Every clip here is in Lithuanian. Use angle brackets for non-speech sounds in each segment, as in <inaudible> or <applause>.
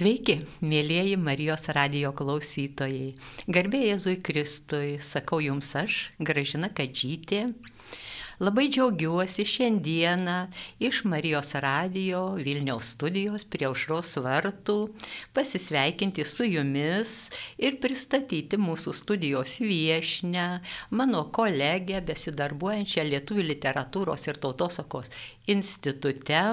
Sveiki, mėlyjeji Marijos radio klausytojai. Garbė Jėzui Kristui, sakau jums aš, Gražina Kadžytė. Labai džiaugiuosi šiandieną iš Marijos radio Vilniaus studijos prie aušros vartų pasisveikinti su jumis ir pristatyti mūsų studijos viešnę, mano kolegę, besidarbuojančią Lietuvių literatūros ir tautosakos institute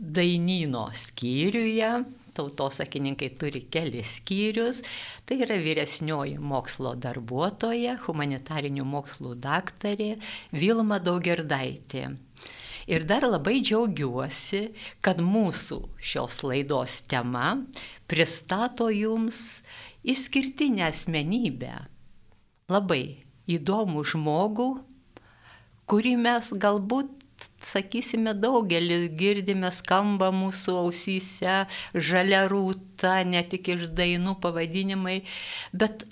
dainyno skyriuje. Tautosakininkai turi kelis skyrius. Tai yra vyresnioji mokslo darbuotoja, humanitarinių mokslų daktarė Vilma Daugerdaitė. Ir dar labai džiaugiuosi, kad mūsų šios laidos tema pristato jums išskirtinę asmenybę. Labai įdomų žmogų, kurį mes galbūt sakysime, daugelis girdime, skamba mūsų ausyse, žalia rūta, ne tik iš dainų pavadinimai, bet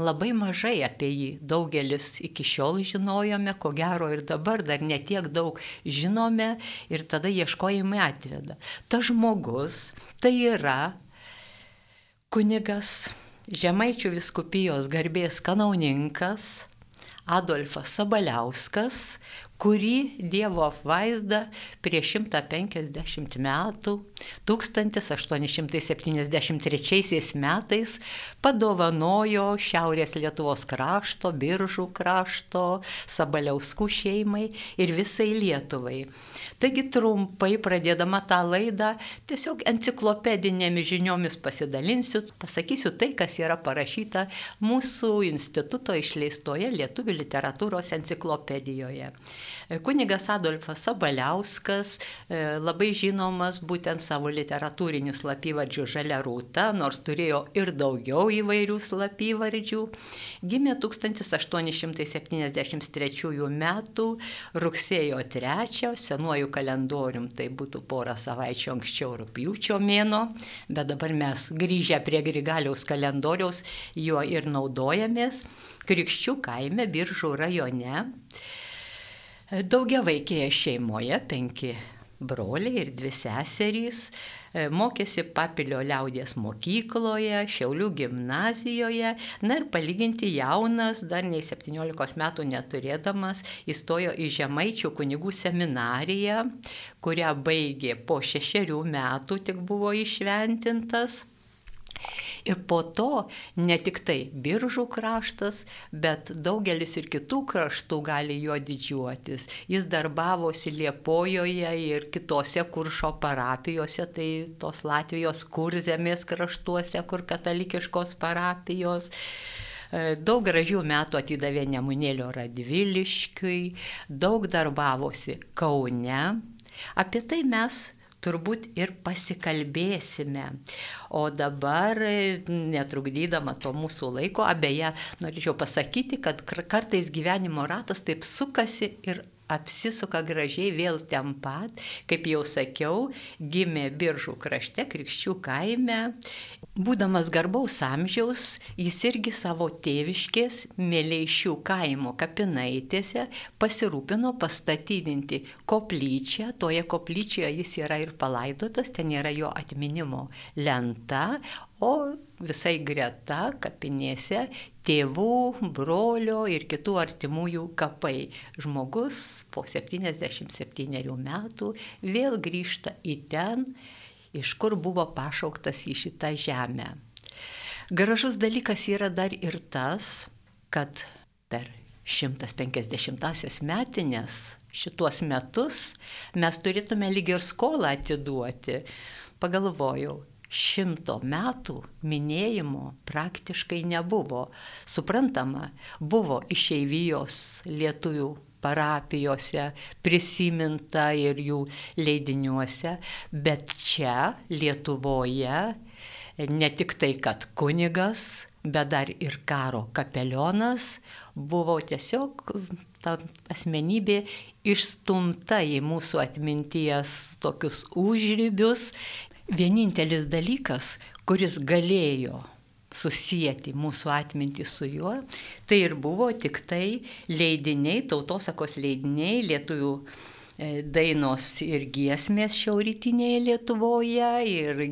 labai mažai apie jį daugelis iki šiol žinojome, ko gero ir dabar dar netiek daug žinome ir tada ieškojimai atveda. Ta žmogus tai yra kunigas Žemaičių viskupijos garbės kanauninkas Adolfas Sabaliauskas, kurį Dievo apvaizda prieš 150 metų, 1873 metais padovanojo Šiaurės Lietuvos krašto, Biržų krašto, Sabaliauskų šeimai ir visai Lietuvai. Taigi trumpai pradėdama tą laidą, tiesiog enciklopedinėmis žiniomis pasidalinsiu, pasakysiu tai, kas yra parašyta mūsų instituto išleistoje Lietuvių literatūros enciklopedijoje. Kunigas Adolfas Sabaliauskas, labai žinomas būtent savo literatūrinių slapyvardžių Žalia Rūta, nors turėjo ir daugiau įvairių slapyvardžių, gimė 1873 m. rugsėjo 3 senuoju kalendorium, tai būtų porą savaičių anksčiau rūpjūčio mėno, bet dabar mes grįžę prie Grigaliaus kalendoriaus juo ir naudojamės. Krikščių kaime Biržų rajone daugia vaikėje šeimoje, penki broliai ir dvi seserys, mokėsi Papilio liaudės mokykloje, Šiaulių gimnazijoje, na ir palyginti jaunas, dar nei 17 metų neturėdamas, įstojo į Žemaičių kunigų seminariją, kurią baigė po šešerių metų, tik buvo išventintas. Ir po to ne tik tai biržų kraštas, bet daugelis ir kitų kraštų gali juo didžiuotis. Jis darbavosi Liepojoje ir kitose kuršo parapijose, tai tos Latvijos kurzemės kraštuose, kur katalikiškos parapijos. Daug gražių metų atidavė Nemunėlio Radviliškiui, daug darbavosi Kaune. Apie tai mes turbūt ir pasikalbėsime. O dabar, netrukdydama to mūsų laiko, abeje, norėčiau pasakyti, kad kartais gyvenimo ratas taip sukasi ir apsisuka gražiai vėl ten pat, kaip jau sakiau, gimė Biržų krašte, Krikščių kaime. Būdamas garbaus amžiaus, jis irgi savo tėviškės Mėleišių kaimo kapinaitėse pasirūpino pastatydinti koplyčią. Toje koplyčioje jis yra ir palaidotas, ten yra jo atminimo lenta, o visai greta kapinėse tėvų, brolio ir kitų artimųjų kapai. Žmogus po 77 metų vėl grįžta į ten, iš kur buvo pašauktas į šitą žemę. Gražus dalykas yra dar ir tas, kad per 150-asias metinės šituos metus mes turėtume lyg ir skolą atiduoti. Pagalvojau, šimto metų minėjimo praktiškai nebuvo. Suprantama, buvo išeivijos lietuvių parapijose prisiminta ir jų leidiniuose, bet čia Lietuvoje ne tik tai, kad kunigas, bet dar ir karo kapelionas buvo tiesiog ta asmenybė išstumta į mūsų atminties tokius užrybius vienintelis dalykas, kuris galėjo susijęti mūsų atmintį su juo, tai ir buvo tik tai leidiniai, tautosakos leidiniai, lietuvių dainos ir giesmės šiauritinėje Lietuvoje ir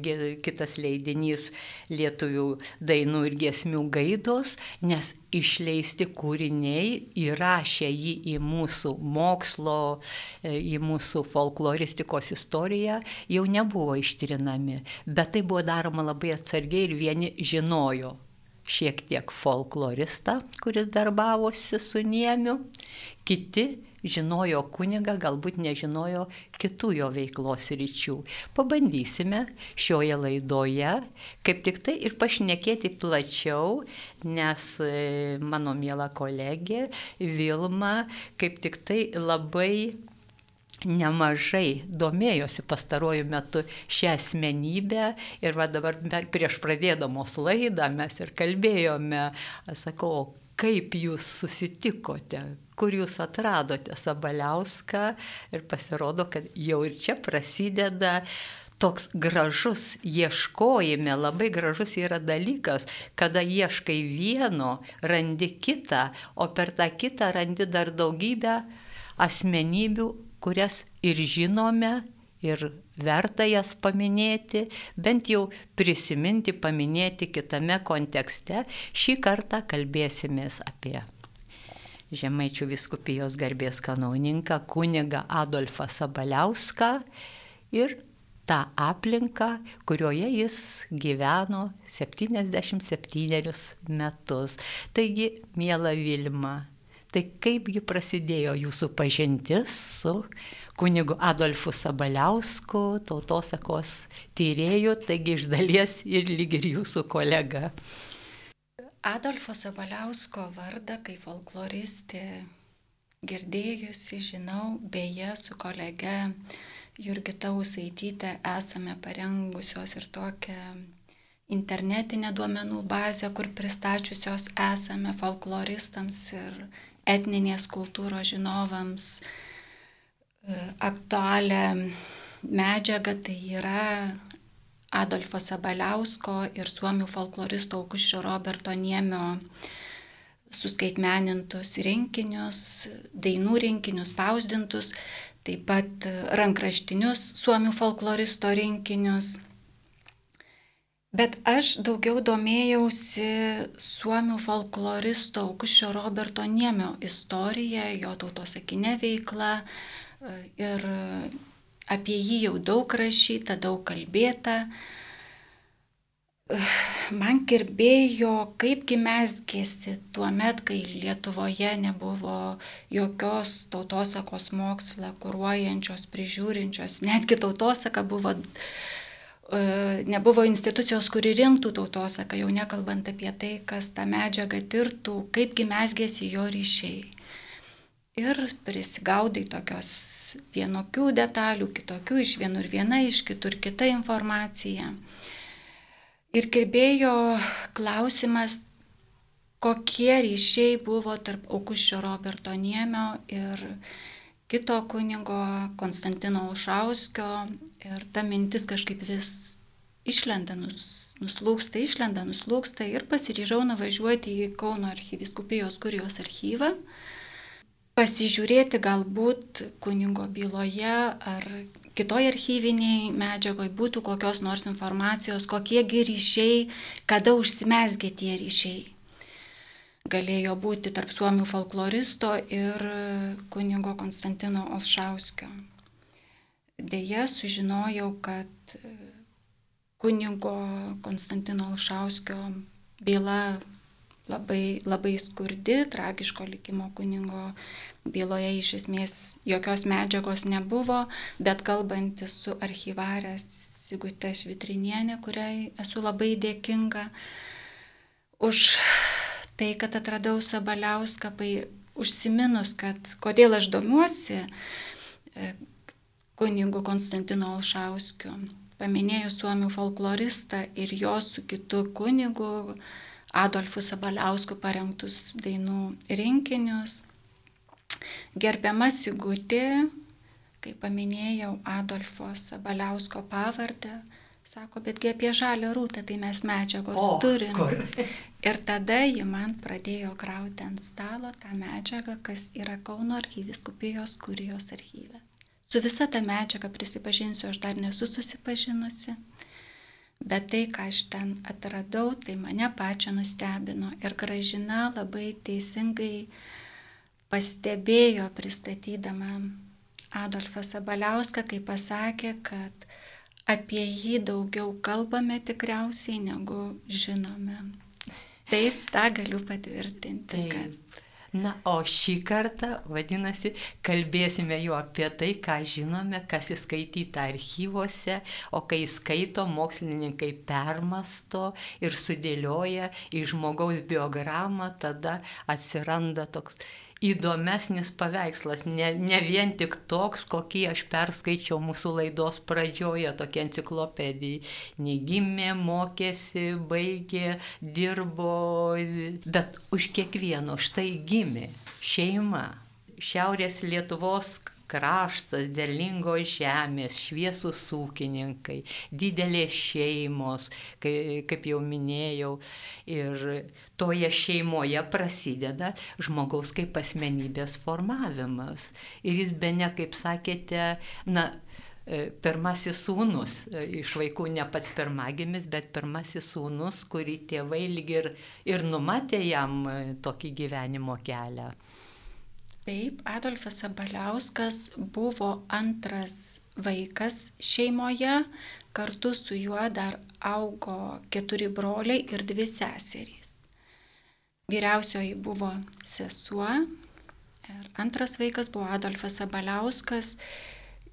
kitas leidinys lietuvių dainų ir giesmių gaidos, nes išleisti kūriniai įrašė jį į mūsų mokslo, e, į mūsų folkloristikos istoriją, jau nebuvo ištrinami, bet tai buvo daroma labai atsargiai ir vieni žinojo šiek tiek folkloristą, kuris darbavosi su Niemiu, kiti žinojo kunigą, galbūt nežinojo kitų jo veiklos ryčių. Pabandysime šioje laidoje kaip tik tai ir pašnekėti plačiau, nes e, mano mėla kolegė Vilma kaip tik tai labai nemažai domėjosi pastaruoju metu šią asmenybę ir va dabar prieš pradėdamos laidą mes ir kalbėjome, sakau, kaip jūs susitikote, kur jūs atradote Sabaliauską ir pasirodo, kad jau ir čia prasideda toks gražus ieškojime, labai gražus yra dalykas, kada ieškai vieno, randi kitą, o per tą kitą randi dar daugybę asmenybių kurias ir žinome, ir verta jas paminėti, bent jau prisiminti, paminėti kitame kontekste. Šį kartą kalbėsimės apie Žemaičių viskupijos garbės kanauninką kuniga Adolfą Sabaliauską ir tą aplinką, kurioje jis gyveno 77 metus. Taigi, mėla Vilma, Tai kaipgi prasidėjo jūsų pažintis su kunigu Adolfu Sabaliausku, tautosakos tyrėju, taigi iš dalies ir lyg ir jūsų kolega. Adolfo Sabaliausko vardą kaip folkloristė girdėjusi, žinau, beje, su kolege Jurgita Usaitytė esame parengusios ir tokią internetinę duomenų bazę, kur pristačiusios esame folkloristams ir etninės kultūros žinovams e, aktualią medžiagą, tai yra Adolfo Sabaliausko ir suomių folkloristo Aukuščio Roberto Niemio suskaitmenintus rinkinius, dainų rinkinius, spausdintus, taip pat rankraštinius suomių folkloristo rinkinius. Bet aš daugiau domėjausi suomių folkloristo Aukuščio Roberto Niemio istorija, jo tautosakinė veikla ir apie jį jau daug rašyta, daug kalbėta. Man kirbėjo, kaipgi mesgėsi tuo met, kai Lietuvoje nebuvo jokios tautosakos mokslą kūruojančios, prižiūrinčios, netgi tautosaka buvo nebuvo institucijos, kuri rinktų tautosaką, jau nekalbant apie tai, kas tą medžiagą tirtų, kaipgi mesgėsi jo ryšiai. Ir prisigaudai tokios vienokių detalių, kitokių, iš vienur viena, iš kitur kita informacija. Ir kirbėjo klausimas, kokie ryšiai buvo tarp Aukuščio Roberto Niemio ir kito kunigo Konstantino Ušauskio. Ir ta mintis kažkaip vis išlenda, nus, nuslūksta, išlenda, nuslūksta ir pasiryžau nuvažiuoti į Kauno archyviskupijos kurijos archyvą, pasižiūrėti galbūt kunigo byloje ar kitoje archyviniai medžiagoje būtų kokios nors informacijos, kokiegi ryšiai, kada užsimesgė tie ryšiai. Galėjo būti tarp suomių folkloristo ir kunigo Konstantino Olšauskio. Deja, sužinojau, kad kunigo Konstantino Alšauskio byla labai, labai skurdi, tragiško likimo kunigo byloje iš esmės jokios medžiagos nebuvo, bet kalbantis su archyvarė Sigute Švitrinienė, kuriai esu labai dėkinga už tai, kad atradau Sabaliauską, užsiminus, kad kodėl aš domiuosi e, kunigu Konstantino Alšauskiu. Paminėjus suomių folkloristą ir jo su kitu kunigu Adolfu Sabaliausku parengtus dainų rinkinius. Gerbiama Sigutė, kaip paminėjau Adolfo Sabaliausko pavardę, sako, betgi apie žalę rūtą tai mes medžiagos o, turim. Kur? Ir tada ji man pradėjo krauti ant stalo tą medžiagą, kas yra Kauno archyviskupijos kurijos archyve Su visa ta medžiaga prisipažinsiu, aš dar nesu susipažinusi. Bet tai, ką aš ten atradau, tai mane pačią nustebino. Ir gražina labai teisingai pastebėjo pristatydama Adolfą Sabaliauską, kai pasakė, kad apie jį daugiau kalbame tikriausiai negu žinome. Taip, tą galiu patvirtinti. Taip. Kad... Na, o šį kartą, vadinasi, kalbėsime jau apie tai, ką žinome, kas įskaityta archyvose, o kai skaito, mokslininkai permasto ir sudėlioja į žmogaus biogramą, tada atsiranda toks įdomesnis paveikslas, ne, ne vien tik toks, kokį aš perskaičiau mūsų laidos pradžioje, tokia enciklopedija. Negimė, mokėsi, baigė, dirbo, bet už kiekvieno štai gimė šeima. Šiaurės Lietuvos kraštas, derlingos žemės, šviesus ūkininkai, didelės šeimos, kaip, kaip jau minėjau. Ir toje šeimoje prasideda žmogaus kaip asmenybės formavimas. Ir jis be ne, kaip sakėte, na, e, pirmasis sūnus, e, iš vaikų ne pats pirmagimis, bet pirmasis sūnus, kurį tėvai lyg ir, ir numatė jam e, tokį gyvenimo kelią. Taip, Adolfas Sabaliauskas buvo antras vaikas šeimoje, kartu su juo dar augo keturi broliai ir dvi seserys. Vyriausioji buvo sesuo ir antras vaikas buvo Adolfas Sabaliauskas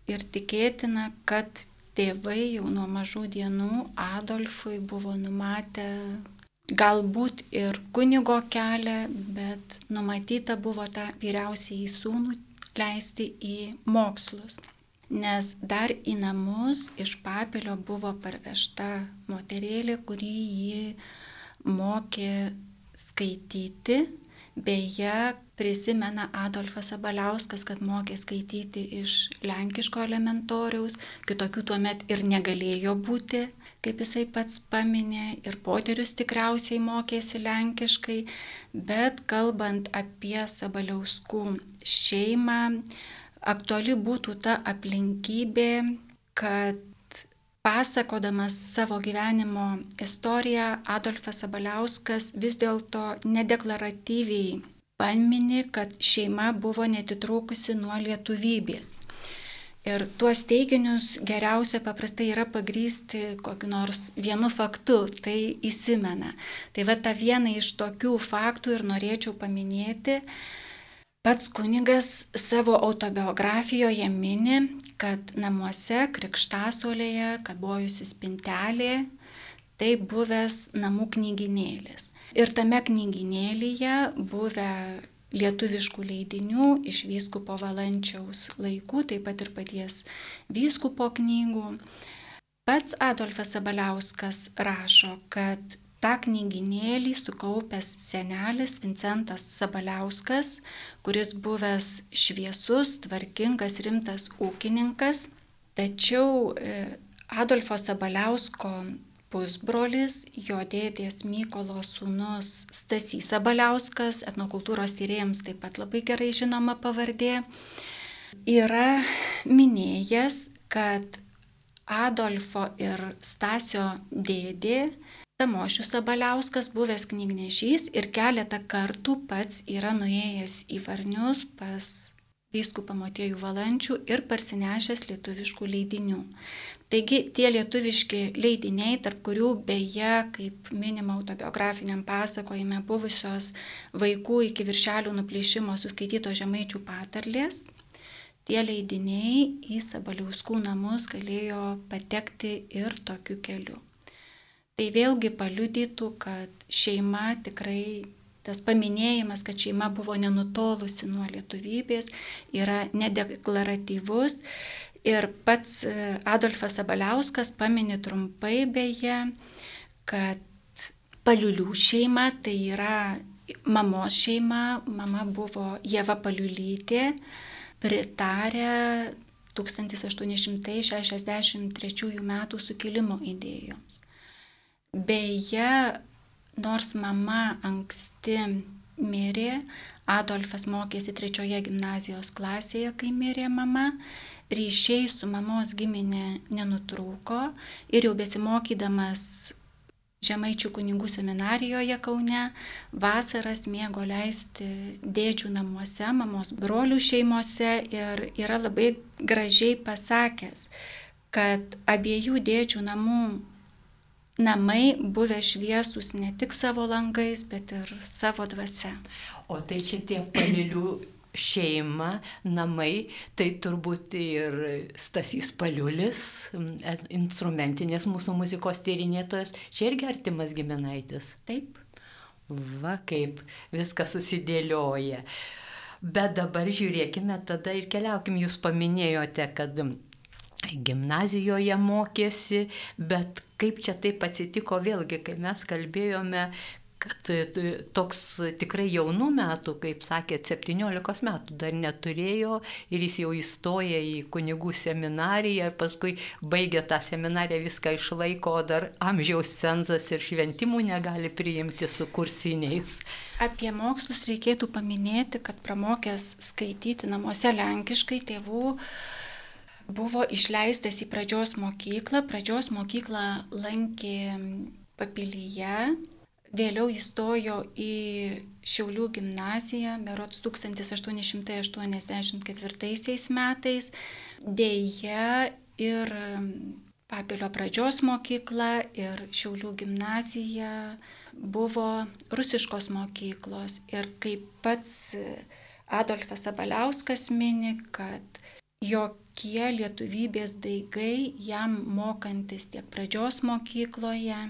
ir tikėtina, kad tėvai jau nuo mažų dienų Adolfui buvo numatę galbūt ir kunigo kelią, bet numatyta buvo tą vyriausiai sūnų leisti į mokslus. Nes dar į namus iš papilio buvo parvežta moterėlė, kuri jį mokė skaityti. Beje, prisimena Adolfas Abaliauskas, kad mokė skaityti iš lenkiško elementoriaus, kitokių tuomet ir negalėjo būti kaip jisai pats paminė, ir poterius tikriausiai mokėsi lenkiškai, bet kalbant apie Sabaliauskų šeimą, aktuali būtų ta aplinkybė, kad pasakodamas savo gyvenimo istoriją, Adolfas Sabaliauskas vis dėlto nedeklaratyviai pamini, kad šeima buvo netitrūkusi nuo lietuvybės. Ir tuos teiginius geriausia paprastai yra pagrysti kokiu nors vienu faktu, tai įsimena. Tai va tą vieną iš tokių faktų ir norėčiau paminėti. Pats kunigas savo autobiografijoje mini, kad namuose krikštasuolėje kabojusi spintelė, tai buvęs namų knyginėlis. Ir tame knyginėlyje buvę lietuviškų leidinių iš vyskupo Valančiaus laikų, taip pat ir paties vyskupo knygų. Pats Adolfas Sabaliauskas rašo, kad tą knyginėlį sukaupęs senelis Vincentas Sabaliauskas, kuris buvęs šviesus, tvarkingas, rimtas ūkininkas, tačiau e, Adolfo Sabaliausko pusbrolis, jo dėdės Mykolo sūnus Stasys Abaliauskas, etnokultūros tyrėjams taip pat labai gerai žinoma pavardė, yra minėjęs, kad Adolfo ir Stasio dėdė Tamošius Abaliauskas, buvęs knygnešys ir keletą kartų pats yra nuėjęs į Varnius pas vyskupą Motiejų Valančių ir parsinešęs lietuviškų leidinių. Taigi tie lietuviški leidiniai, tarp kurių beje, kaip minima autobiografiniam pasakojime, buvusios vaikų iki viršelių nuplėšimo suskaityto žemaičių patarlės, tie leidiniai į Sabaliauskų namus galėjo patekti ir tokiu keliu. Tai vėlgi paliudytų, kad šeima tikrai tas paminėjimas, kad šeima buvo nenutolusi nuo lietuvybės, yra nedeklaratyvus Ir pats e, Adolfas Abaliauskas paminė trumpai beje, kad Paliulių šeima tai yra mamos šeima, mama buvo Jeva Paliulytė, pritarė 1863 m. sukilimo idėjoms. Beje, nors mama anksti mirė, Adolfas mokėsi trečioje gimnazijos klasėje, kai mirė mama ryšiai su mamos giminė nenutrūko ir jau besimokydamas Žemaičių kunigų seminarijoje Kaune vasaras mėgo leisti dėdžių namuose, mamos brolių šeimose ir yra labai gražiai pasakęs, kad abiejų dėdžių namų namai buvę šviesus ne tik savo langais, bet ir savo dvasia. O tai čia tie palilių šeima, namai, tai turbūt ir Stasys Paliulis, instrumentinės mūsų muzikos tyrinėtojas, čia irgi artimas giminaitis. Taip. Va kaip viskas susidėlioja. Bet dabar žiūrėkime tada ir keliaukim, jūs paminėjote, kad gimnazijoje mokėsi, bet kaip čia taip atsitiko vėlgi, kai mes kalbėjome, kad e, toks tikrai jaunų metų, kaip sakėt, 17 metų dar neturėjo ir jis jau įstoja į kunigų seminariją ir paskui baigė tą seminariją, viską išlaiko, o dar amžiaus cenzas ir šventimų negali priimti su kursiniais. Apie mokslus reikėtų paminėti, kad pramokęs skaityti namuose lenkiškai tėvų buvo išleistas į pradžios mokyklą. Pradžios mokyklą lankė papilyje Vėliau įstojo į Šiaulių gimnaziją, berots 1884 metais. Deja ir Papilio pradžios mokykla ir Šiaulių gimnazija buvo rusiškos mokyklos. Ir kaip pats Adolfas Abaliauskas mini, kad jokie lietuvybės daigai jam mokantis tiek pradžios mokykloje,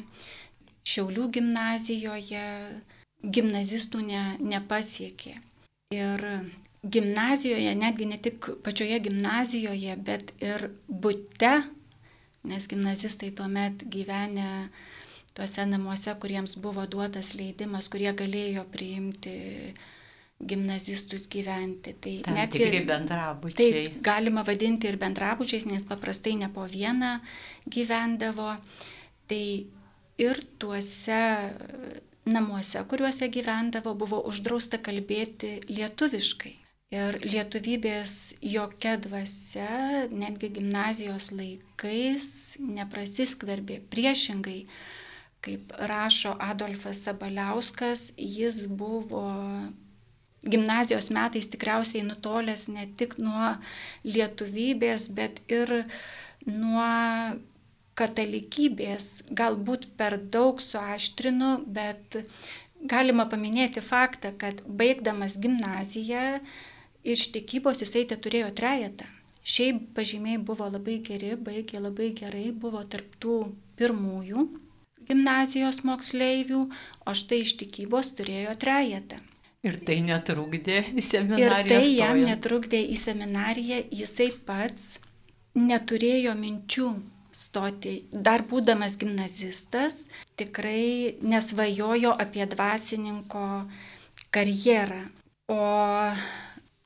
Šiaulių gimnazijoje gimnazistų ne, nepasiekė. Ir gimnazijoje, netgi ne tik pačioje gimnazijoje, bet ir būte, nes gimnazistai tuomet gyvenę tuose namuose, kuriems buvo duotas leidimas, kurie galėjo priimti gimnazistus gyventi. Tai Tam netgi tikri bendrabučiai. Taip, galima vadinti ir bendrabučiais, nes paprastai ne po vieną gyvendavo. Tai ir tuose namuose, kuriuose gyvendavo, buvo uždrausta kalbėti lietuviškai. Ir lietuvybės jokia dvasia, netgi gimnazijos laikais, neprasiskverbė. Priešingai, kaip rašo Adolfas Sabaliauskas, jis buvo gimnazijos metais tikriausiai nutolęs ne tik nuo lietuvybės, bet ir nuo katalikybės galbūt per daug suaštrinu, bet galima paminėti faktą, kad baigdamas gimnaziją iš tikybos jisai te turėjo trejetą. Šiaip pažymiai buvo labai geri, baigė labai gerai, buvo tarptų pirmųjų gimnazijos moksleivių, o štai iš tikybos turėjo trejetą. Ir tai netrukdė į seminariją. Ir tai stojant. jam netrukdė į seminariją, jisai pats neturėjo minčių stoti, dar būdamas gimnazistas, tikrai nesvajojo apie dvasininko karjerą. O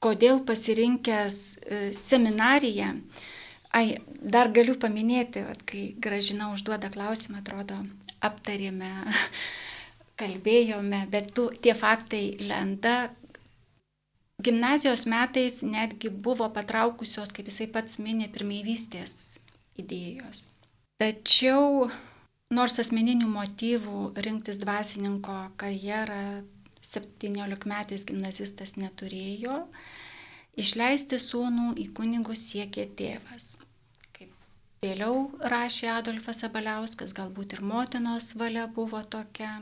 kodėl pasirinkęs e, seminariją, ai, dar galiu paminėti, at, kai gražina užduoda klausimą, atrodo, aptarėme, <laughs> kalbėjome, bet tu, tie faktai lenda. Gimnazijos metais netgi buvo patraukusios, kaip jisai pats minė, pirmėvystės idėjos. Tačiau nors asmeninių motyvų rinktis dvasininko karjerą 17-metis gimnazistas neturėjo, išleisti sūnų į kunigus siekė tėvas. Kaip vėliau rašė Adolfas Abaliauskas, galbūt ir motinos valia buvo tokia.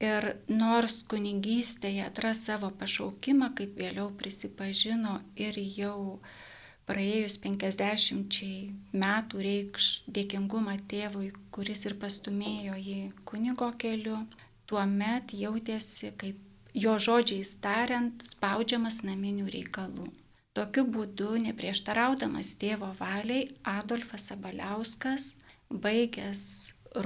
Ir nors kunigystėje atras savo pašaukimą, kaip vėliau prisipažino ir jau praėjus penkisdešimčiai metų reikš dėkingumą tėvui, kuris ir pastumėjo jį kunigo keliu, tuomet jautėsi, kaip jo žodžiais tariant, spaudžiamas naminių reikalų. Tokiu būdu, neprieštaraudamas tėvo valiai, Adolfas Sabaliauskas, baigęs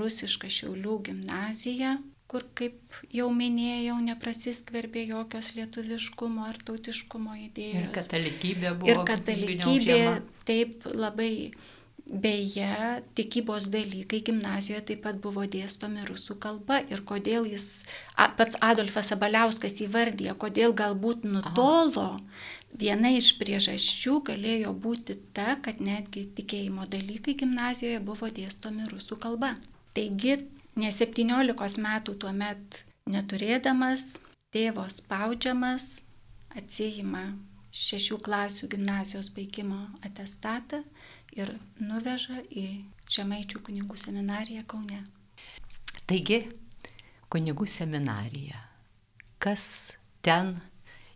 rusišką Šiaulių gimnaziją, kur, kaip jau minėjau, neprasiskverbė jokios lietuviškumo ar tautiškumo idėjos. Ir katalikybė buvo. Ir katalikybė taip labai Beje, tikybos dalykai gimnazijoje taip pat buvo dėstomi rusų kalba ir kodėl jis, pats Adolfas Sabaliauskas įvardė, kodėl galbūt nutolo, viena iš priežasčių galėjo būti ta, kad netgi tikėjimo dalykai gimnazijoje buvo dėstomi rusų kalba. Taigi, ne 17 metų tuo met neturėdamas, tėvo spaudžiamas, atsijima šešių klasių gimnazijos baigimo atestatą ir nuveža į Žemaičių kunigų seminariją Kaune. Taigi, kunigų seminarija. Kas ten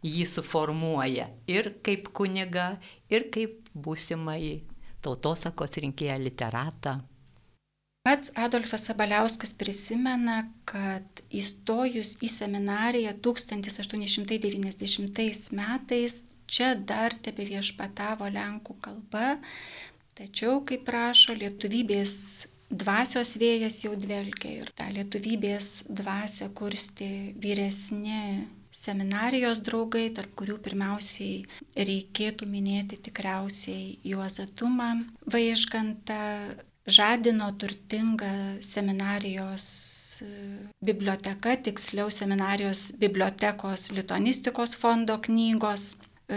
jį suformuoja ir kaip kuniga, ir kaip būsimai tautosakos rinkėją literatą. Pats Adolfas Sabaliauskas prisimena, kad įstojus į seminariją 1890 metais čia dar tebe viešpatavo lenkų kalba, tačiau, kaip rašo, lietuvybės dvasios vėjas jau dvelkia ir tą lietuvybės dvasę kursti vyresni seminarijos draugai, tarp kurių pirmiausiai reikėtų minėti tikriausiai Juozatumą, Vaižgantą, žadino turtinga seminarijos biblioteka, tiksliau seminarijos bibliotekos lituanistikos fondo knygos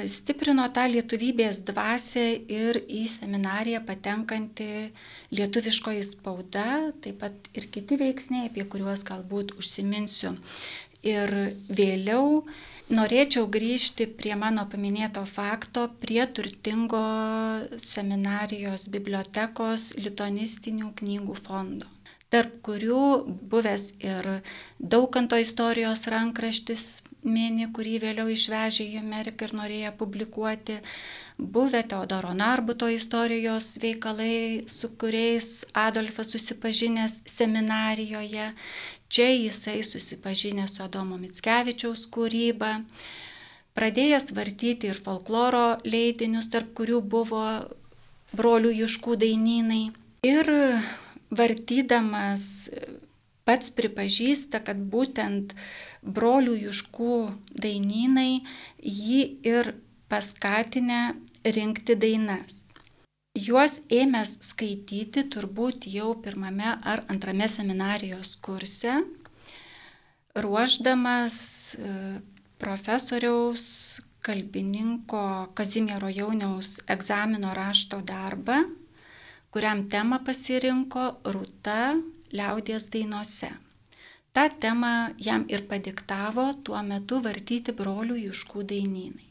stiprino tą lietuvybės dvasę ir į seminariją patenkanti lietuviškoji spauda, taip pat ir kiti veiksniai, apie kuriuos galbūt užsiminsiu. Ir vėliau norėčiau grįžti prie mano paminėto fakto, prie turtingo seminarijos bibliotekos lituanistinių knygų fondo tarp kurių buvęs ir Daukanto istorijos rankraštis mini, kurį vėliau išvežė į Ameriką ir norėjo publikuoti, buvę Teodoro Narbuto istorijos veikalai, su kuriais Adolfas susipažinęs seminarijoje, čia jisai susipažinęs su Adomo Mitskevičiaus kūryba, pradėjęs vartyti ir folkloro leidinius, tarp kurių buvo brolių Juškų dainynai. Ir vartydamas pats pripažįsta, kad būtent brolių Juškų dainynai jį ir paskatinę rinkti dainas. Juos ėmęs skaityti turbūt jau pirmame ar antrame seminarijos kurse, ruoždamas e, profesoriaus kalbininko Kazimiero Jauniaus egzamino rašto darbą, kuriam temą pasirinko Rūta liaudies dainose. Ta tema jam ir padiktavo tuo metu vartyti brolių Juškų dainynai.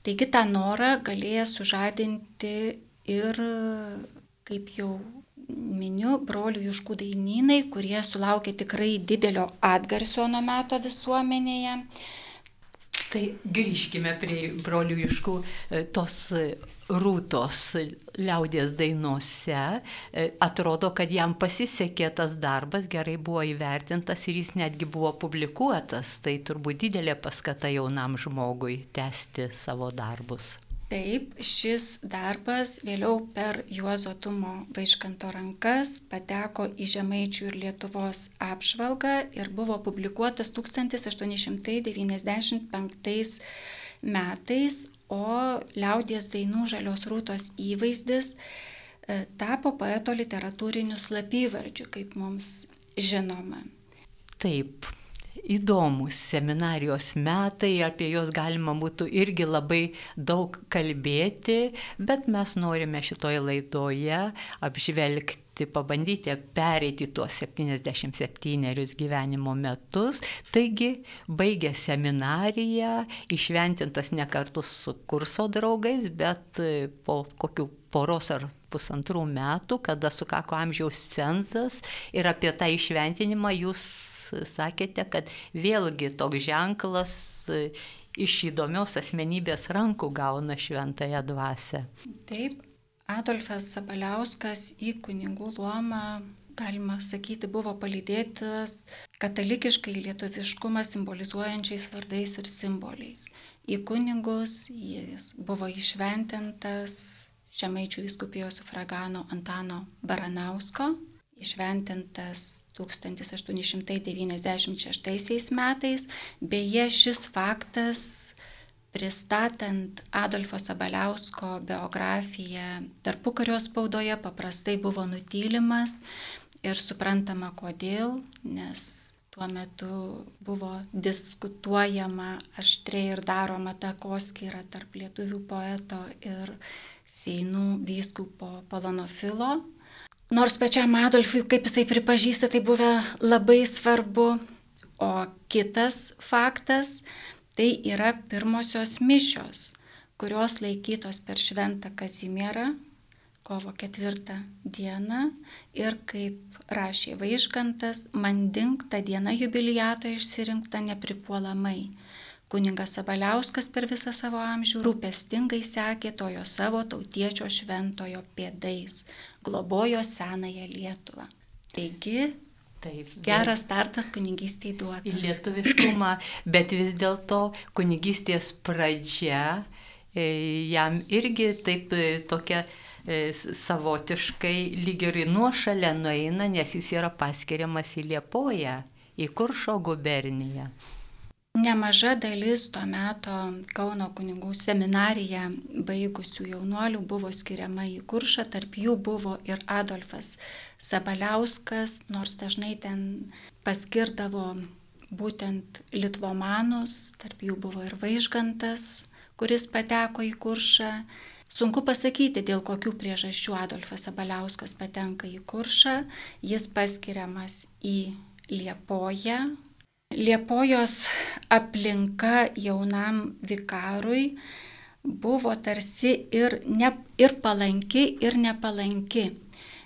Taigi tą norą galėjo sužadinti ir, kaip jau miniu, brolių Juškų dainynai, kurie sulaukė tikrai didelio atgarsio nuo meto visuomenėje. Tai grįžkime prie brolių iškų e, tos e, rūtos liaudės dainose. E, atrodo, kad jam pasisekė tas darbas, gerai buvo įvertintas ir jis netgi buvo publikuotas. Tai turbūt didelė paskata jaunam žmogui tęsti savo darbus. Taip, šis darbas vėliau per Juozo Tumo vaiškanto rankas pateko į Žemaičių ir Lietuvos apžvalgą ir buvo publikuotas 1895 metais, o liaudies dainų žalios rūtos įvaizdis e, tapo poeto literatūriniu slapyvardžiu, kaip mums žinoma. Taip, įdomus seminarijos metai, apie juos galima būtų irgi labai daug kalbėti, bet mes norime šitoje laidoje apžvelgti pabandyti pereiti tuos 77 gyvenimo metus. Taigi, baigė seminariją, išventintas ne kartu su kurso draugais, bet po kokių poros ar pusantrų metų, kada sukako amžiaus cenzas ir apie tą išventinimą jūs sakėte, kad vėlgi toks ženklas e, iš įdomios asmenybės rankų gauna šventąją dvasę. Taip, Adolfas Sabaliauskas į kunigų luomą, galima sakyti, buvo palydėtas katalikiškai lietuviškumą simbolizuojančiais vardais ir simboliais. Į kunigus jis buvo išventintas Žemaičių viskupijos sufragano Antano Baranausko, išventintas 1896 metais. Beje, šis faktas pristatant Adolfo Sabaliausko biografiją tarpukario spaudoje paprastai buvo nutylimas ir suprantama kodėl, nes tuo metu buvo diskutuojama aštriai ir daroma takoskyra tarp lietuvių poeto ir Seinų vyskupo Polonofilo. Nors pačiam Adolfui, kaip jisai pripažįsta, tai buvo labai svarbu. O kitas faktas, Tai yra pirmosios mišios, kurios laikytos per šventą Kazimierą kovo ketvirtą dieną ir kaip rašė Vaižgantas, mandink tą dieną jubiliato išsirinkta nepripuolamai. Kuningas Sabaliauskas per visą savo amžių rūpestingai sekė tojo savo tautiečio šventojo pėdais, globojo senąją Lietuvą. Taigi Taip. Geras startas kunigystėje duotas. Į lietuviškumą, bet vis dėlto kunigystės pradžia e, jam irgi taip e, tokia e, savotiškai lyg ir nuošalę nueina, nes jis yra paskiriamas į Liepoją, į Kuršo guberniją. Nemaža dalis tuo metu Kauno kunigų seminariją baigusių jaunuolių buvo skiriama į kuršą, tarp jų buvo ir Adolfas Sabaliauskas, nors dažnai ten paskirdavo būtent litvomanus, tarp jų buvo ir Vaižgantas, kuris pateko į kuršą. Sunku pasakyti, dėl kokių priežasčių Adolfas Sabaliauskas patenka į kuršą. Jis paskiriamas į Liepoją, Liepojos aplinka jaunam vikarui buvo tarsi ir, ne, ir palanki, ir nepalanki.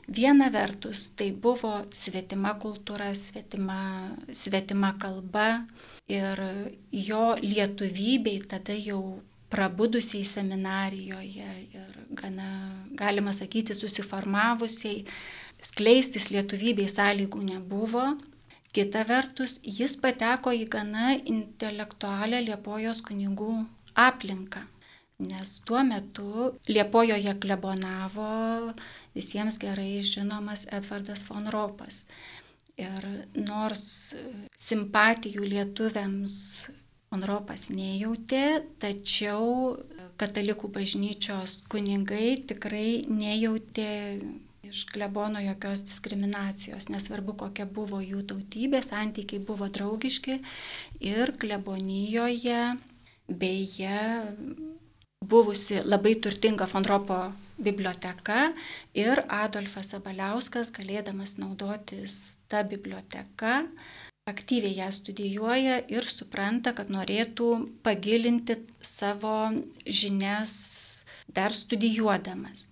Viena vertus tai buvo svetima kultūra, svetima, svetima kalba ir jo lietuvybei tada jau prabudusiai seminarijoje ir gana, galima sakyti, susiformavusiai, skleistis lietuvybei sąlygų nebuvo. Kita vertus, jis pateko į gana intelektualią Liepojos kunigų aplinką, nes tuo metu Liepojoje klebonavo visiems gerai žinomas Edvardas von Ropas. Ir nors simpatijų lietuviams von Ropas nejautė, tačiau katalikų bažnyčios kunigai tikrai nejautė iš klebono jokios diskriminacijos, nesvarbu kokia buvo jų tautybė, santykiai buvo draugiški ir klebonijoje beje buvusi labai turtinga Fondropo biblioteka ir Adolfas Sabaliauskas, galėdamas naudotis tą biblioteką, aktyviai ją studijuoja ir supranta, kad norėtų pagilinti savo žinias dar studijuodamas.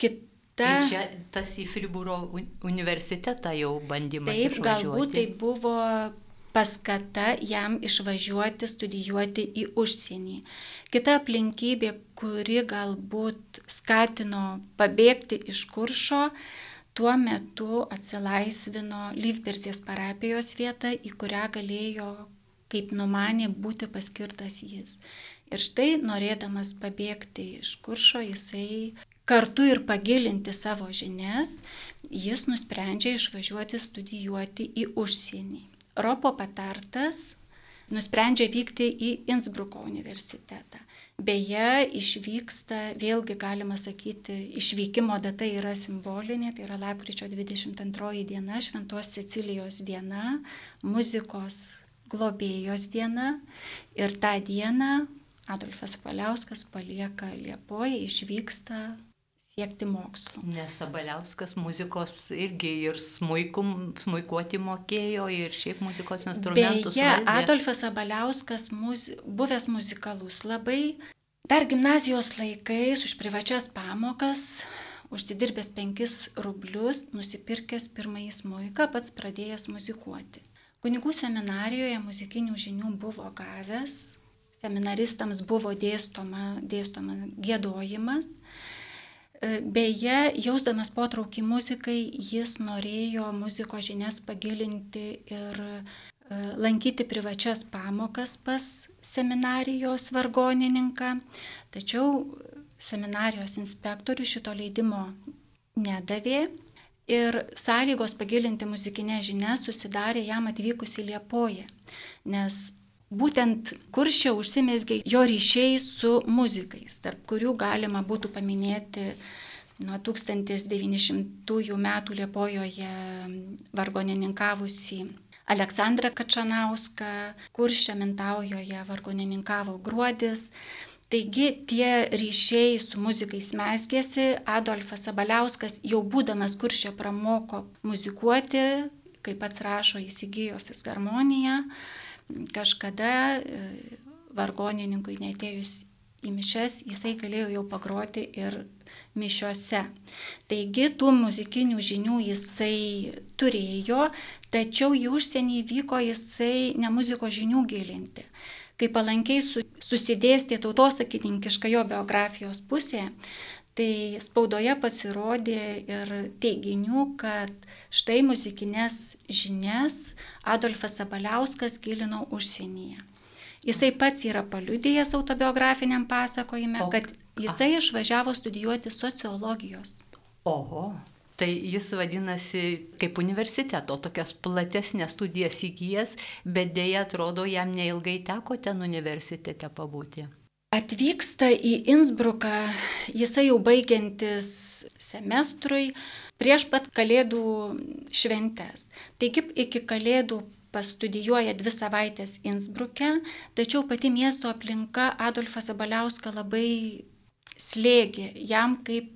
Kit, Ta, tai čia tas į Fribūro universitetą jau bandymas. Taip, išvažiuoti. galbūt tai buvo paskata jam išvažiuoti studijuoti į užsienį. Kita aplinkybė, kuri galbūt skatino pabėgti iš kuršo, tuo metu atsilaisvino Lyvpersės parapijos vieta, į kurią galėjo, kaip numanė, būti paskirtas jis. Ir štai, norėdamas pabėgti iš kuršo, jisai kartu ir pagilinti savo žinias, jis nusprendžia išvažiuoti studijuoti į užsienį. Ropo patartas nusprendžia vykti į Innsbruko universitetą. Beje, išvyksta, vėlgi galima sakyti, išvykimo data yra simbolinė, tai yra lapkričio 22 diena, Šventos Cecilijos diena, muzikos globėjos diena. Ir tą dieną Adolfas Paliauskas palieka Liepoje, išvyksta siekti mokslo. Nes Sabaliauskas muzikos irgi ir smuikum, smuikuoti mokėjo ir šiaip muzikos instrumentus. Beje, valdė. Adolfas Sabaliauskas muzi, buvęs muzikalus labai, dar gimnazijos laikais už privačias pamokas, užsidirbęs 5 rublius, nusipirkęs pirmąjį smuiką, pats pradėjęs muzikuoti. Kunigų seminarijoje muzikinių žinių buvo gavęs, seminaristams buvo dėstoma, dėstoma gėdojimas. E, beje, jausdamas potraukį muzikai, jis norėjo muzikos žinias pagilinti ir e, lankyti privačias pamokas pas seminarijos vargonininką, tačiau seminarijos inspektorius šito leidimo nedavė ir sąlygos pagilinti muzikinę žinią susidarė jam atvykus į Liepoją, nes būtent kuršė užsimesgė jo ryšiai su muzikais, tarp kurių galima būtų paminėti nuo 1900 metų Liepojoje vargonininkavusi Aleksandrą Kačanauską, kuršė Mintaujoje vargonininkavo Gruodis. Taigi tie ryšiai su muzikais mesgėsi, Adolfas Sabaliauskas jau būdamas kuršė pramoko muzikuoti, kaip pats rašo, įsigijo fisharmoniją kažkada e, vargonininkui netėjus į mišes, jisai galėjo jau pagroti ir mišiuose. Taigi tų muzikinių žinių jisai turėjo, tačiau į užsienį vyko jisai ne muzikos žinių gilinti. Kai palankiai susidėstė tautosakininkiška jo biografijos pusė, tai spaudoje pasirodė ir teiginių, kad štai muzikinės žinias Adolfas Sabaliauskas gilino užsienyje. Jisai pats yra paliudėjęs autobiografiniam pasakojime, o, kad jisai a. išvažiavo studijuoti sociologijos. Oho. Tai jis vadinasi kaip universiteto, tokias platesnės studijas įgyjas, bet dėja atrodo, jam neilgai teko ten universitete pabūti atvyksta į Innsbruką, jisai jau baigiantis semestrui prieš pat kalėdų šventes. Taigi iki kalėdų pastudijuoja dvi savaitės Innsbruke, tačiau pati miesto aplinka Adolfą Zabaliauską labai slėgė jam kaip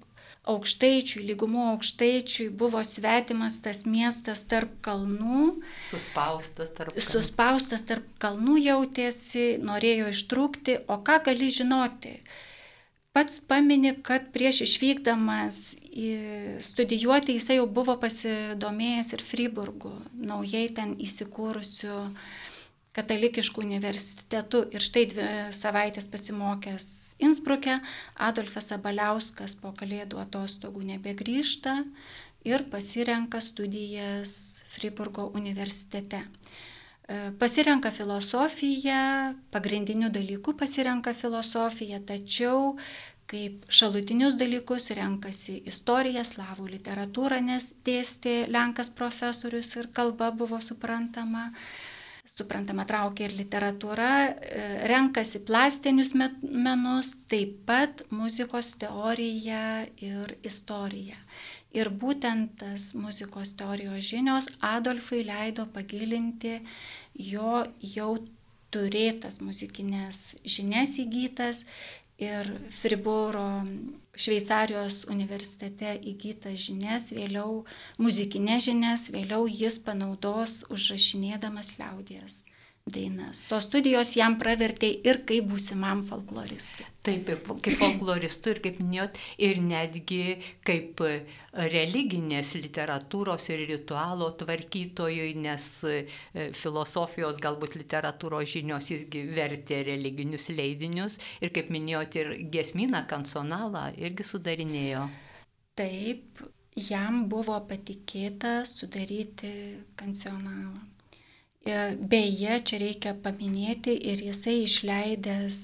aukštaičiui, lygumų aukštaičiui buvo svetimas tas miestas tarp kalnų. Suspaustas tarp kalnų. Suspaustas tarp kalnų jautėsi, norėjo ištrūkti, o ką gali žinoti? Pats pamini, kad prieš išvykdamas studijuoti jisai jau buvo pasidomėjęs ir Friburgu, naujai ten įsikūrusiu uh, katalikiškų universitetų ir štai dvi savaitės pasimokęs Innsbruke, Adolfas Abaliauskas po kalėdų atostogų nebegrįžta ir pasirenka studijas Friburgo universitete. E, pasirenka filosofiją, pagrindinių dalykų pasirenka filosofiją, tačiau kaip šalutinius dalykus renkasi istoriją, slavų literatūrą, nes dėstė Lenkas profesorius ir kalba buvo suprantama suprantama, traukia ir literatūra, e, renkasi plastinius menus, taip pat muzikos teoriją ir istoriją. Ir būtent tas muzikos teorijos žinios Adolfui leido pagilinti jo jau turėtas muzikinės žinias įgytas ir Fribūro Šveicarijos universitete įgytas žinias, vėliau muzikinės žinias, vėliau jis panaudos užrašinėdamas liaudės dainas. Tos studijos jam pravertė ir kaip būsimam folkloristui. Taip, ir kaip folkloristui, ir kaip minėjot, ir netgi kaip religinės literatūros ir ritualo tvarkytojui, nes e, filosofijos, galbūt literatūros žinios irgi vertė religinius leidinius ir kaip minėjot, ir gesminą, kansonalą irgi sudarinėjo. Taip, jam buvo patikėta sudaryti kancionalą. E, beje, čia reikia paminėti ir jisai išleidęs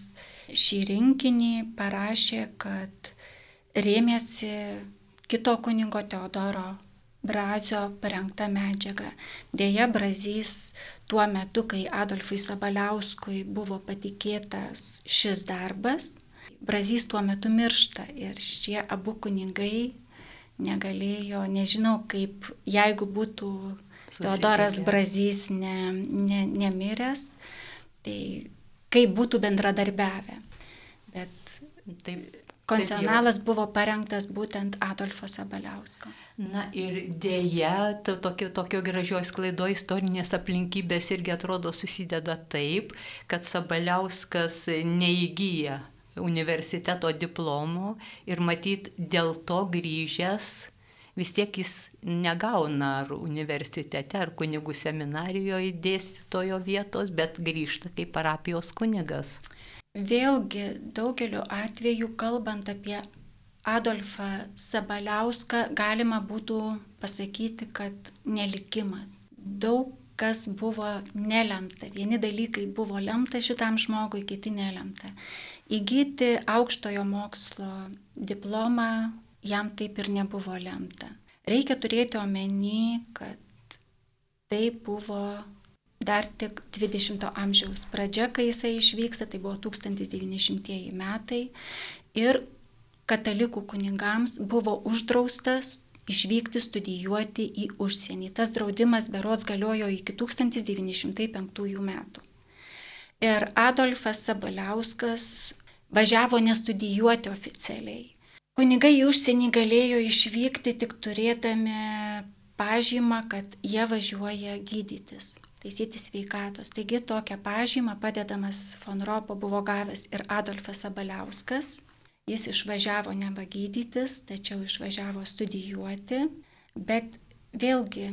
šį rinkinį parašė, kad rėmėsi kito kuningo Teodoro Brazio parengta medžiaga. Deja, Brazys tuo metu, kai Adolfui Sabaliauskui buvo patikėtas šis darbas, Brazys tuo metu miršta ir šie abu kunigai negalėjo, nežinau kaip, jeigu būtų Teodoras Brazys ne, ne, nemiręs, tai kaip būtų bendradarbiavę. Bet taip, koncesionalas buvo parengtas būtent Adolfo Sabaliausko. Na ir dėja, to, tokio, tokio gražios klaido istorinės aplinkybės irgi atrodo susideda taip, kad Sabaliauskas neįgyja universiteto diplomo ir matyt dėl to grįžęs vis tiek jis negauna ar universitete, ar kunigų seminarijoje dėstytojo vietos, bet grįžta kaip parapijos kunigas. Vėlgi, daugeliu atveju, kalbant apie Adolfą Sabaliauską, galima būtų pasakyti, kad nelikimas. Daug kas buvo nelemta. Vieni dalykai buvo lemta šitam žmogui, kiti nelemta. Įgyti aukštojo mokslo diplomą jam taip ir nebuvo lemta. Reikia turėti omeny, kad tai buvo dar tik 20-ojo amžiaus pradžia, kai jisai išvyksta, tai buvo 1900 metai. Ir katalikų kunigams buvo uždraustas išvykti studijuoti į užsienį. Tas draudimas berots galiojo iki 1905 metų. Ir Adolfas Sabaliauskas važiavo nestudijuoti oficialiai. Kunigai į užsienį galėjo išvykti tik turėdami pažymą, kad jie važiuoja gydytis, taisyti sveikatos. Taigi tokią pažymą padedamas von Ropo buvo gavęs ir Adolfas Sabaliauskas. Jis išvažiavo neva gydytis, tačiau išvažiavo studijuoti, bet vėlgi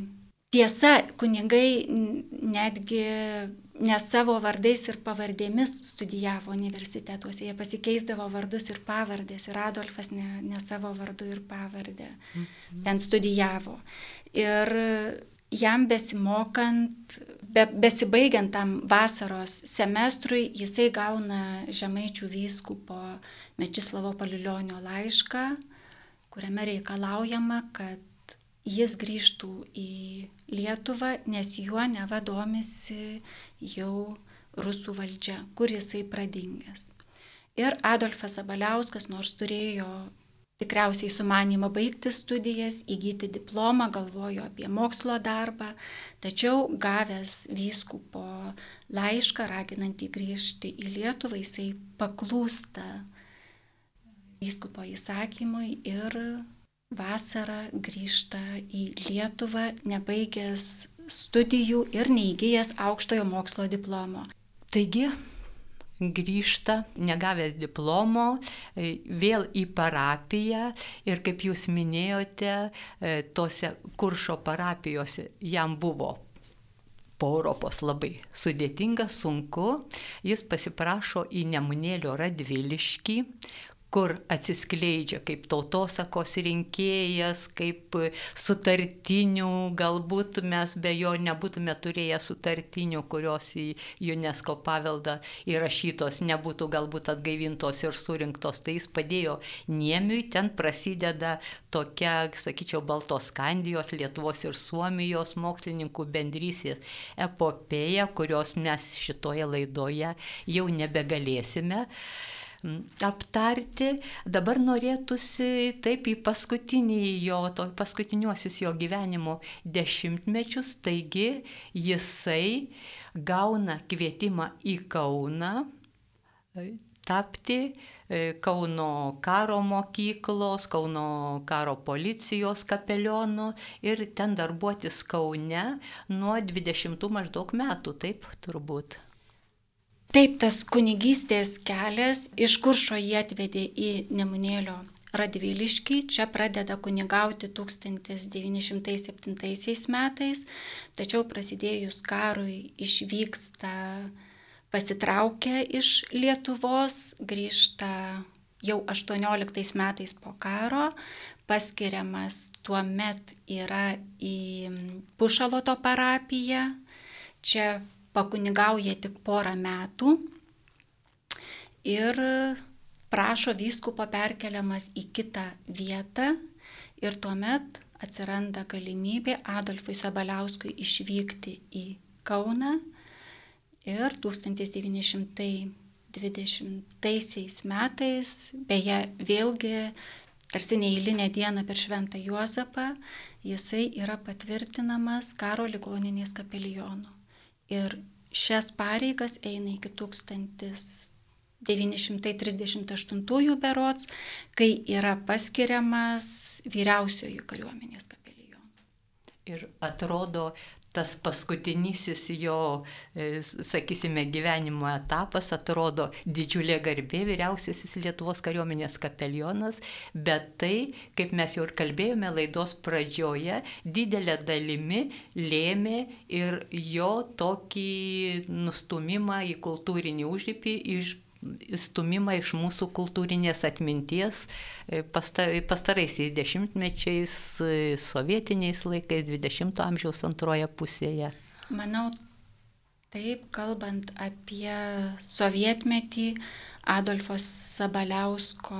tiesa, kunigai netgi ne savo vardais ir pavardėmis studijavo universitetuose, jie pasikeisdavo vardus ir pavardės ir Adolfas ne, ne savo vardu ir pavardę mhm. ten studijavo. Ir jam besimokant, be, besibaigiant tam vasaros semestrui, jisai gauna žemaičių vyskupo Mečislavo Palilionio laišką, kuriame reikalaujama, kad jis grįžtų į Lietuvą, nes juo neva domisi jau rusų valdžia, kur jisai pradingęs. Ir Adolfas Abaliauskas, nors turėjo tikriausiai sumanimą baigti studijas, įgyti diplomą, galvojo apie mokslo darbą, tačiau gavęs vyskupo laišką, raginantį grįžti į Lietuvą, jisai paklūsta vyskupo įsakymui ir vasarą grįžta į Lietuvą, nebaigęs studijų ir neįgyjęs aukštojo mokslo diplomo. Taigi, grįžta, negavęs diplomo, e, vėl į parapiją ir kaip jūs minėjote, e, tose kuršo parapijose jam buvo po Europos labai sudėtinga, sunku. Jis pasiprašo į Nemunėlio Radviliškį, kur atsiskleidžia kaip tautosakos rinkėjas, kaip sutartinių, galbūt mes be jo nebūtume turėję sutartinių, kurios į UNESCO paveldą įrašytos, nebūtų galbūt atgaivintos ir surinktos. Tai jis padėjo Niemiui, ten prasideda tokia, sakyčiau, Baltos Skandijos, Lietuvos ir Suomijos mokslininkų bendrysės epopėja, kurios mes šitoje laidoje jau nebegalėsime aptarti. Dabar norėtųsi taip į paskutinį jo, to, paskutiniuosius jo gyvenimo dešimtmečius, taigi jisai gauna kvietimą į Kauną e, tapti e, Kauno karo mokyklos, Kauno karo policijos kapelionu ir ten darbuotis Kaune nuo 20 maždaug metų, taip turbūt. Taip, tas kunigystės kelias iš kuršo jį atvedė į Nemunėlio Radviliškį, čia pradeda kunigauti 1907 metais, tačiau prasidėjus karui išvyksta, pasitraukia iš Lietuvos, grįžta jau 18 metais po karo, paskiriamas tuo met yra į Pušaloto parapiją, čia pakunigauja tik porą metų ir prašo vyskupo perkeliamas į kitą vietą ir tuomet atsiranda galimybė Adolfui Sabaliauskui išvykti į Kauną ir 1920 metais, beje, vėlgi tarsi neįlinę dieną per Šventą Juozapą, jisai yra patvirtinamas karo ligoninės kapelionu ir šias pareigas eina iki 1938 berots, kai yra paskiriamas vyriausiojo kariuomenės kapelijonų. Ir atrodo, tas paskutinysis jo, e, sakysime, gyvenimo etapas atrodo didžiulė garbė vyriausiasis Lietuvos kariuomenės kapelionas, bet tai, kaip mes jau ir kalbėjome laidos pradžioje, didelė dalimi lėmė ir jo tokį nustumimą į kultūrinį užrypį iš stumimą iš mūsų kultūrinės atminties e, pastaraisiais dešimtmečiais, e, sovietiniais laikais, 20-ojo amžiaus antroje pusėje. Manau, taip, kalbant apie sovietmetį, Adolfos Sabaliausko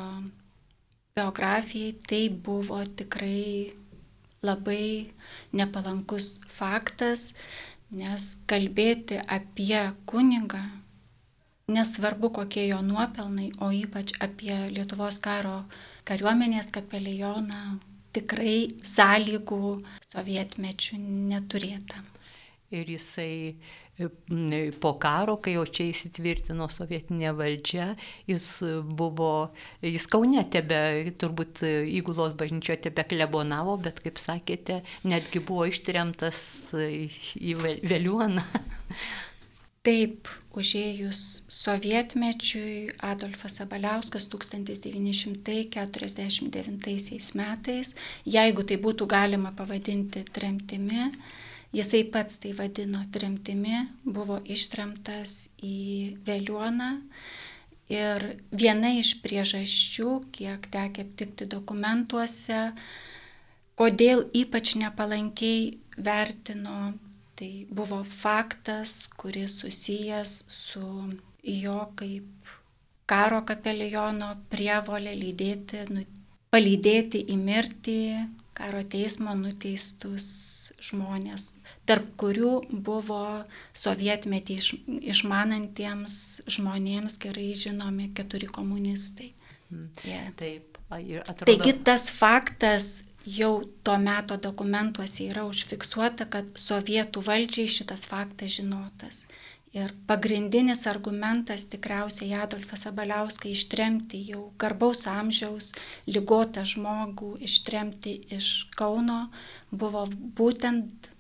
biografijai, tai buvo tikrai labai nepalankus faktas, Nes kalbėti apie kunigą, nesvarbu kokie jo nuopelnai, o ypač apie Lietuvos karo kariuomenės kapelioną, tikrai sąlygų sovietmečių neturėta. Ir jisai po karo, kai jau čia įsitvirtino sovietinė valdžia, jis buvo, jis Kaune tebe, turbūt įgulos bažnyčio tebe klebonavo, bet kaip sakėte, netgi buvo ištremtas į Veliuoną. <laughs> Taip, užėjus sovietmečiui Adolfas Sabaliauskas 1949 metais, jeigu tai būtų galima pavadinti tremtimi, Jisai pats tai vadino tremtimi, buvo ištremtas į Veliuoną. Ir viena iš priežasčių, kiek tekia aptikti dokumentuose, kodėl ypač nepalankiai vertino, tai buvo faktas, kuris susijęs su jo kaip karo kapeliono prievolė lydėti, nu, palydėti į mirtį karo teismo nuteistus žmonės tarp kurių buvo sovietmetį iš, išmanantiems žmonėms gerai žinomi keturi komunistai. Yeah. Mm. Taip. Atrodo... Taigi tas faktas jau to meto dokumentuose yra užfiksuota, kad sovietų valdžiai šitas faktas žinotas. Ir pagrindinis argumentas tikriausiai Adolfą Sabaliauską ištremti jau garbaus amžiaus, lygotą žmogų ištremti iš Kauno buvo būtent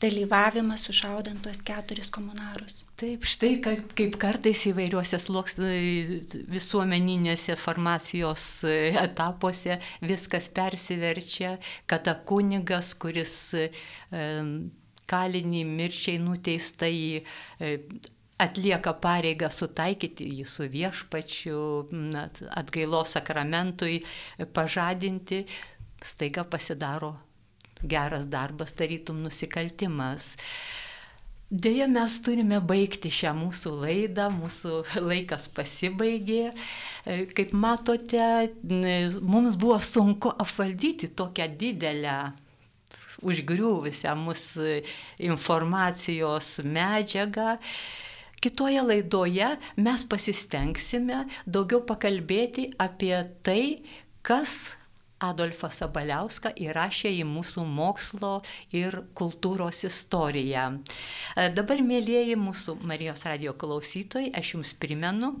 dalyvavimas sušaudant tuos keturis komunarus. Taip, štai kaip, kaip kartais įvairiuose visuomeninėse formacijos etapuose viskas persiverčia, kada kunigas, kuris e, kalinį mirčiai nuteista į e, atlieka pareigą sutaikyti jį su viešpačiu, atgailos sakramentui, pažadinti, staiga pasidaro geras darbas, tarytum nusikaltimas. Deja, mes turime baigti šią mūsų laidą, mūsų <laughs> laikas pasibaigė. E, kaip matote, mums buvo sunku apvaldyti tokią didelę užgriuvusią mūsų informacijos medžiagą. Kitoje laidoje mes pasistengsime daugiau pakalbėti apie tai, kas Adolfą Sabaliauską įrašė į mūsų mokslo ir kultūros istoriją. E, dabar, mėlyjeji mūsų Marijos radio klausytojai, aš jums primenu,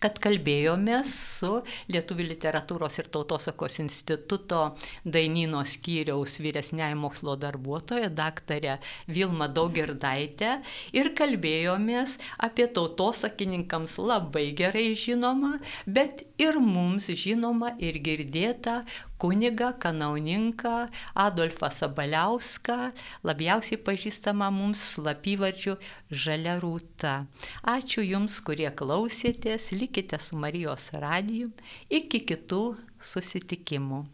kad kalbėjomės su Lietuvų literatūros ir tautosakos instituto Dainino skyriaus vyresniai mokslo darbuotoja, daktarė Vilma Daugirdaitė ir kalbėjomės apie tautosakininkams labai gerai žinomą, bet ir mums žinomą ir girdėtą kunigą, kanauninką Adolfą Sabaliauską, labiausiai pažįstamą mums slapyvardžiu Žalia Rūta. Ačiū Jums, kurie klausėtės, likite su Marijos radiju, iki kitų susitikimų.